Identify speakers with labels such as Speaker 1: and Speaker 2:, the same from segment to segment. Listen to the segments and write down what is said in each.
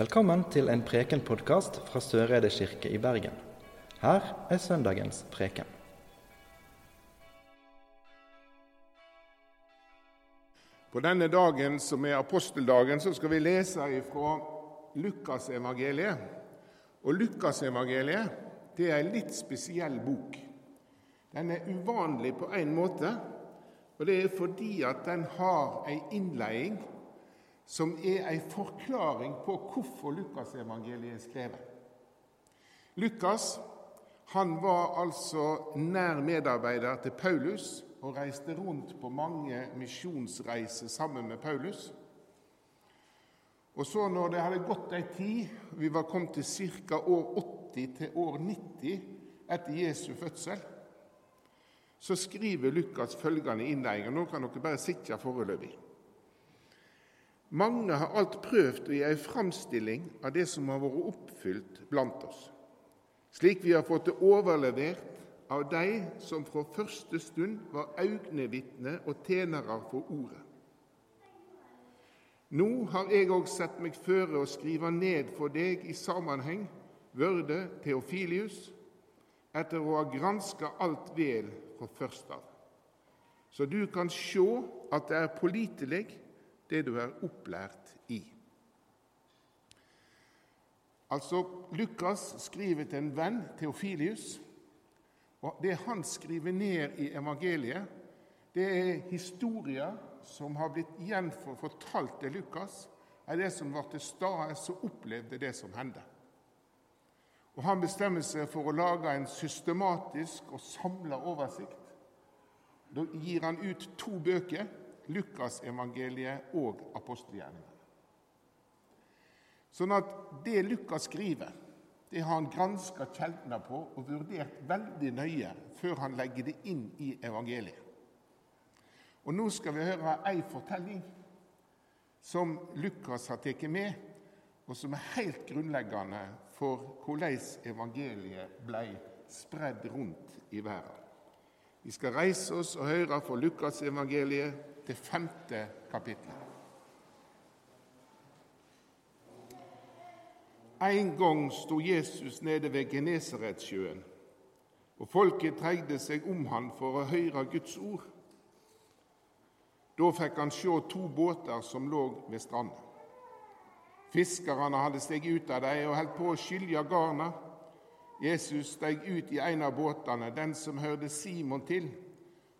Speaker 1: Velkommen til en prekenpodkast fra Søreide kirke i Bergen. Her er søndagens preken.
Speaker 2: På denne dagen, som er aposteldagen, så skal vi lese ifra Lukasevangeliet. Og Lukasevangeliet det er en litt spesiell bok. Den er uvanlig på en måte, og det er fordi at den har en innledning som er en forklaring på hvorfor Lukasevangeliet er skrevet. Lukas han var altså nær medarbeider til Paulus og reiste rundt på mange misjonsreiser sammen med Paulus. Og så når det hadde gått ei tid, vi var kommet til ca. år 80 til år 90 etter Jesu fødsel, så skriver Lukas følgende innledning. Nå kan dere bare sitte foreløpig. Mange har alt prøvd å gi ei framstilling av det som har vært oppfylt blant oss, slik vi har fått det overlevert av de som fra første stund var øynevitner og tjenere for Ordet. Nå har jeg òg sett meg føre å skrive ned for deg i sammenheng Vørde Theofilius, etter å ha granska alt vel fra først av, så du kan sjå at det er pålitelig det du er opplært i. Altså, Lukas skriver til en venn, Theofilius, og det han skriver ned i evangeliet, det er historier som har blitt gjenfortalt til Lukas, er det som var til stede, som opplevde det som hendte. Og Han bestemmer seg for å lage en systematisk og samla oversikt. Da gir han ut to bøker Lukasevangeliet og apostelgjerningene. Sånn at det Lukas skriver, det har han granska kjeldene på og vurdert veldig nøye før han legger det inn i evangeliet. Og Nå skal vi høre ei fortelling som Lukas har tatt med, og som er helt grunnleggende for hvordan evangeliet ble spredd rundt i verden. Vi skal reise oss og høre fra Lukasevangeliet det femte kapittel. En gang sto Jesus nede ved Genesaretsjøen, og folket trengte seg om han for å høre Guds ord. Da fikk han se to båter som lå ved stranda. Fiskerne hadde steget ut av dem og holdt på å skylje garna. Jesus steg ut i en av båtene, den som hørte Simon til,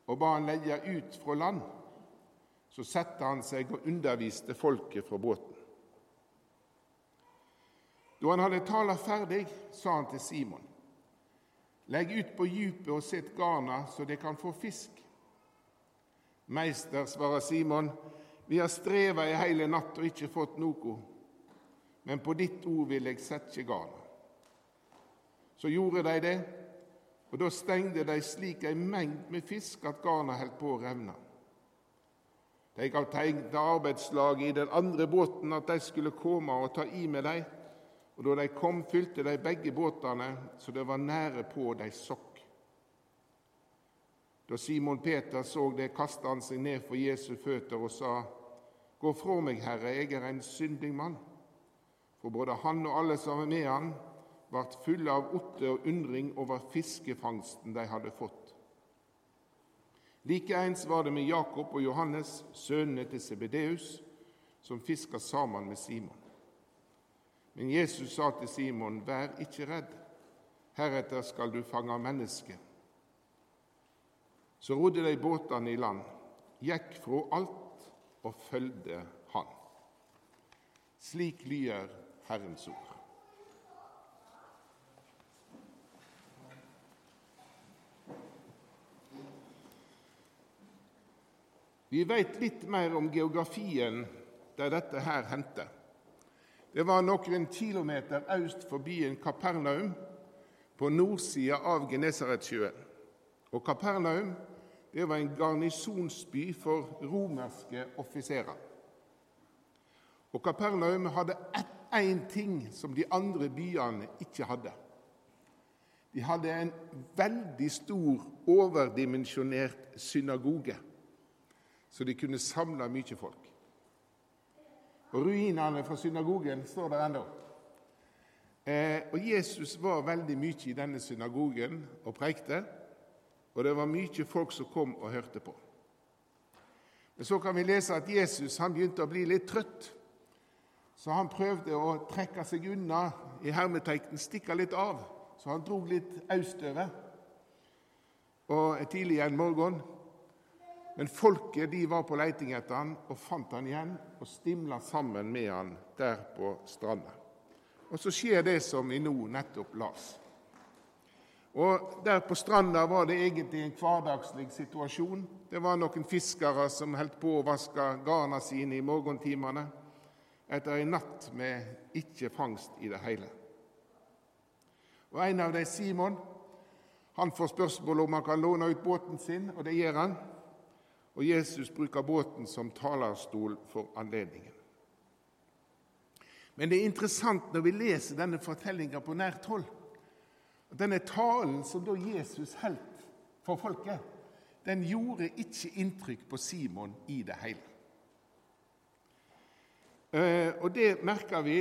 Speaker 2: og ba han legge ut fra land. Så satte han seg og underviste folket fra båten. Da han hadde tala ferdig, sa han til Simon.: Legg ut på djupet og sett garna, så de kan få fisk. Meister, svarer Simon, vi har streva i hele natt og ikke fått noe, men på ditt ord vil jeg sette garna. Så gjorde de det, og da stengde de slik ei mengd med fisk at garna holdt på å revne. De gav tegn til arbeidslaget i den andre båten at de skulle komme og ta i med dem. Og da de kom, fylte de begge båtene så det var nære på de sokk. Da Simon Peter så det, kastet han seg ned for Jesu føtter og sa:" Gå fra meg, Herre, jeg er en syndig mann. For både han og alle som er med han, ble fulle av otte og undring over fiskefangsten de hadde fått. Likeens var det med Jakob og Johannes, sønnene til Sebedeus, som fiska sammen med Simon. Men Jesus sa til Simon, vær ikke redd, heretter skal du fange mennesker. Så rodde de båtene i land, gikk fra alt og følgde Han. Slik lyder Herrens ord. Vi vet litt mer om geografien der dette her hendte. Det var noen kilometer øst for byen Kapernaum, på nordsida av Genesaretsjøen. Og Kapernaum det var en garnisonsby for romerske offiserer. Og Kapernaum hadde én ting som de andre byene ikke hadde. De hadde en veldig stor, overdimensjonert synagoge så de kunne samle mye folk. Og ruinene fra synagogen står der ennå. Eh, og Jesus var veldig mye i denne synagogen og prekte, og det var mye folk som kom og hørte på. Men så kan vi lese at Jesus han begynte å bli litt trøtt, så han prøvde å trekke seg unna, i hermetekten stikke litt av. Så han drog litt østover og tidlig en morgen. Men folket de var på leiting etter han og fant han igjen og stimla sammen med han der på stranda. Og så skjer det som vi nå nettopp las. Og Der på stranda var det egentlig en hverdagslig situasjon. Det var noen fiskere som holdt på å vaske garna sine i morgentimene etter en natt med ikke fangst i det hele. Og En av dem, Simon, han får spørsmål om han kan låne ut båten sin, og det gjør han. Og Jesus bruker båten som talerstol for anledningen. Men det er interessant når vi leser denne fortellinga på nært hold, at denne talen som da Jesus holdt for folket, den gjorde ikke inntrykk på Simon i det hele. Eh, og det merker vi,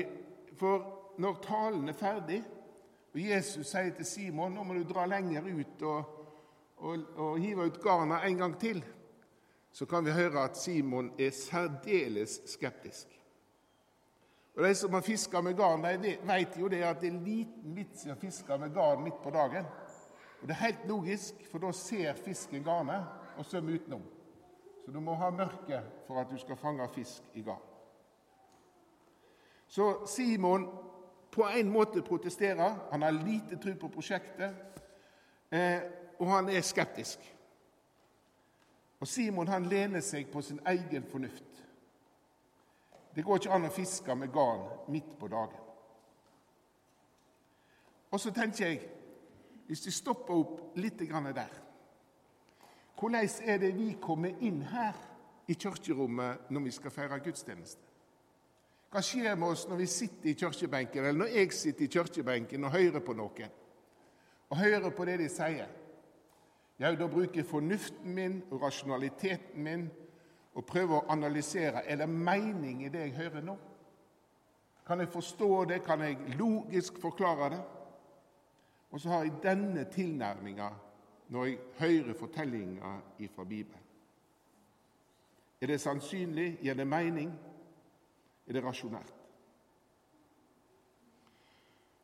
Speaker 2: for når talen er ferdig, og Jesus sier til Simon nå må du dra lenger ut og, og, og hive ut garna en gang til, så kan vi høre at Simon er særdeles skeptisk. Og De som har fiska med garn, de vet jo det at det er liten vits i å fiske med garn midt på dagen. Og Det er helt logisk, for da ser fisken garnet og svømmer utenom. Så du må ha mørke for at du skal fange fisk i garn. Så Simon på en måte protesterer. Han har lite tro på prosjektet, eh, og han er skeptisk. Og Simon han lener seg på sin egen fornuft. Det går ikke an å fiske med garn midt på dagen. Og så tenker jeg, hvis vi stopper opp litt der Hvordan er det vi kommer inn her i kirkerommet når vi skal feire gudstjeneste? Hva skjer med oss når vi sitter i kirkebenken, eller når jeg sitter i kirkebenken og hører på noen, og hører på det de sier? Ja, da bruker jeg fornuften min og rasjonaliteten min og prøver å analysere er det mening i det jeg hører nå. Kan jeg forstå det? Kan jeg logisk forklare det? Og så har jeg denne tilnærminga når jeg hører fortellinga fra Bibelen. Er det sannsynlig? Gir det mening? Er det rasjonelt?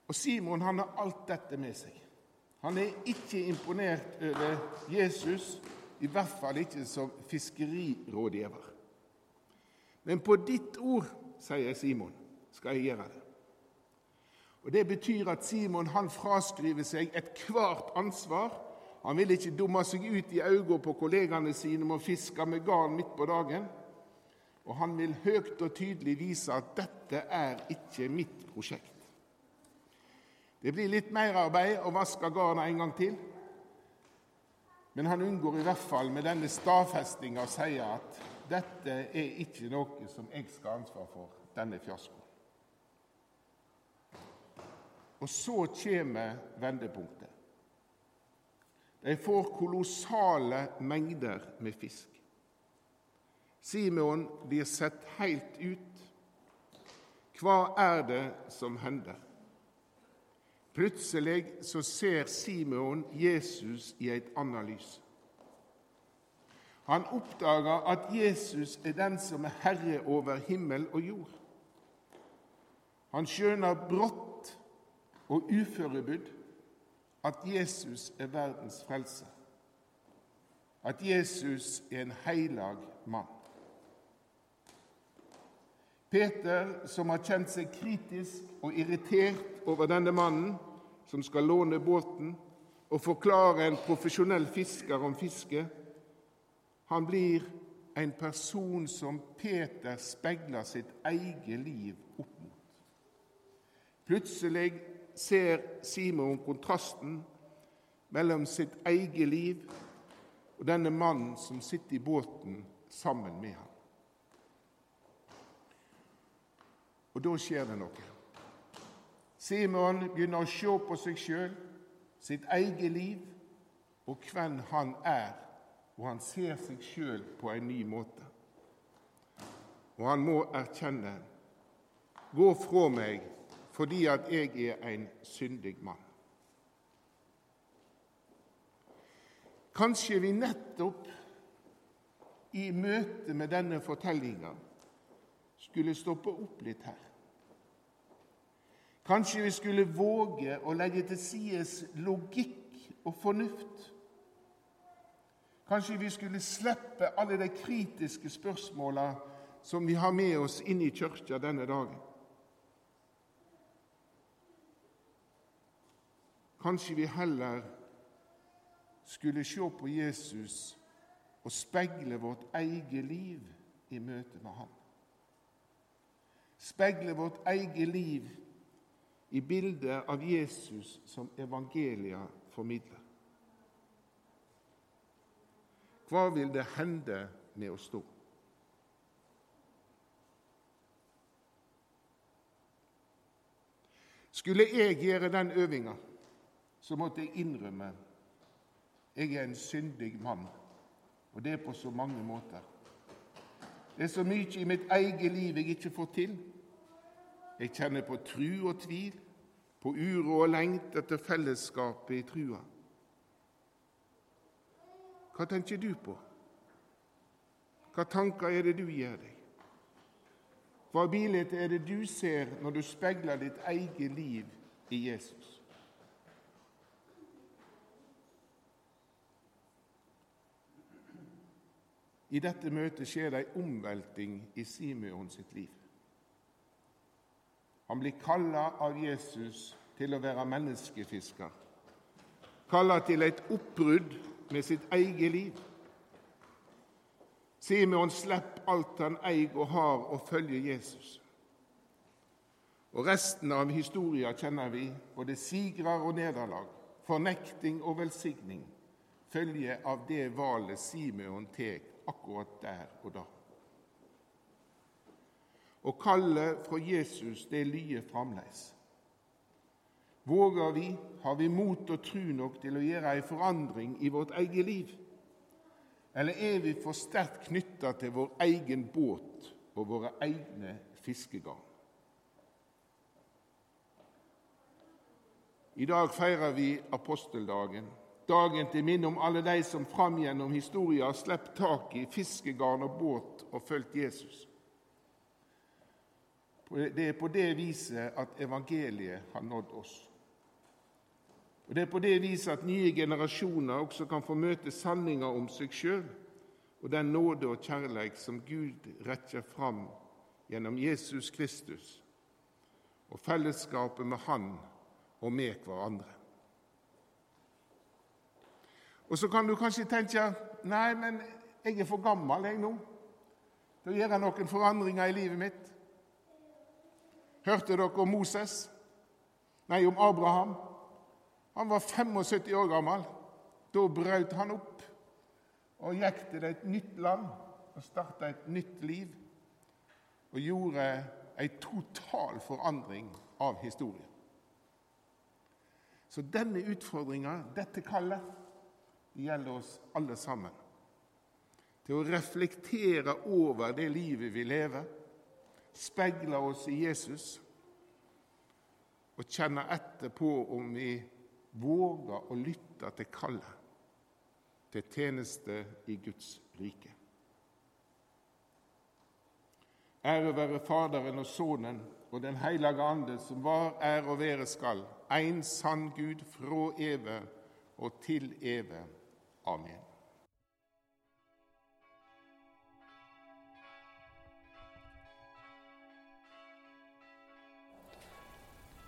Speaker 2: Og Simon han har alt dette med seg. Han er ikke imponert over Jesus, i hvert fall ikke som fiskerirådgiver. Men på ditt ord, sier Simon, skal jeg gjøre det. Og Det betyr at Simon han fraskriver seg ethvert ansvar. Han vil ikke dumme seg ut i øynene på kollegene sine med å fiske med garn midt på dagen. Og han vil høyt og tydelig vise at dette er ikke mitt prosjekt. Det blir litt merarbeid å vaske garnet en gang til, men han unngår i hvert fall med denne stadfestinga å si at dette er ikke noe som jeg skal ha ansvar for, denne fiaskoen. Og så kommer vendepunktet. De får kolossale mengder med fisk. Simon blir sett helt ut. Hva er det som hender? Plutselig så ser Simon Jesus i et annet lys. Han oppdager at Jesus er den som er herre over himmel og jord. Han skjønner brått og uførebudd at Jesus er verdens frelse, at Jesus er en heilag mann. Peter, som har kjent seg kritisk og irritert over denne mannen som skal låne båten og forklare en profesjonell fisker om fiske, han blir en person som Peter speiler sitt eget liv opp mot. Plutselig ser Simon kontrasten mellom sitt eget liv og denne mannen som sitter i båten sammen med ham. Og da skjer det noe. Simon begynner å se på seg sjøl, sitt eget liv og hvem han er, og han ser seg sjøl på en ny måte. Og han må erkjenne gå fra meg fordi at jeg er en syndig mann. Kanskje vi nettopp i møte med denne fortellinga skulle stoppe opp litt her. Kanskje vi skulle våge å legge til side logikk og fornuft. Kanskje vi skulle slippe alle de kritiske spørsmåla som vi har med oss inn i kirka denne dagen. Kanskje vi heller skulle se på Jesus og speile vårt eget liv i møte med ham. Speile vårt eget liv i bildet av Jesus som evangelia formidler. Hva vil det hende med å stå? Skulle jeg gjøre den øvinga, så måtte jeg innrømme jeg er en syndig mann, og det er på så mange måter. Det er så mye i mitt eget liv jeg ikke får til. Jeg kjenner på tru og tvil, på uro og lengt etter fellesskapet i trua. Hva tenker du på? Hva tanker er det du gjør deg? Hva bilde er det du ser når du speiler ditt eget liv i Jesus? I dette møtet skjer det ei omvelting i Simeon sitt liv. Han blir kalla av Jesus til å være menneskefisker, kalla til et oppbrudd med sitt eget liv. Simeon slipper alt han eier og har, og følger Jesus. Og Resten av historien kjenner vi, både sigrer og nederlag, fornekting og velsigning, følger av det valget Simeon tar akkurat der og da. Og kallet fra Jesus, det lyder fremdeles. Våger vi, har vi mot og tru nok til å gjøre ei forandring i vårt eget liv? Eller er vi for sterkt knytta til vår egen båt og våre egne fiskegarn? I dag feirer vi aposteldagen, dagen til minne om alle de som fram gjennom historien har sluppet tak i fiskegarn og båt og fulgt Jesus. Det er på det viset at evangeliet har nådd oss. Og Det er på det viset at nye generasjoner også kan få møte sanninger om seg sjøl og den nåde og kjærleik som Gud retter fram gjennom Jesus Kristus og fellesskapet med Han og med hverandre. Og Så kan du kanskje tenke nei, men jeg er for gammel jeg nå til å gjøre noen forandringer i livet mitt. Hørte dere om Moses? Nei, om Abraham. Han var 75 år gammel. Da brøt han opp og gikk til et nytt land og starta et nytt liv. Og gjorde ei total forandring av historien. Så denne utfordringa, dette kallet, gjelder oss alle sammen. Til å reflektere over det livet vi lever, speile oss i Jesus og kjenne etter på om vi våger å lytte til kallet til tjeneste i Guds rike. Ære være Faderen og Sønnen og Den hellige ande, som var, er og være skal, en sann Gud fra evig og til evig. Amen.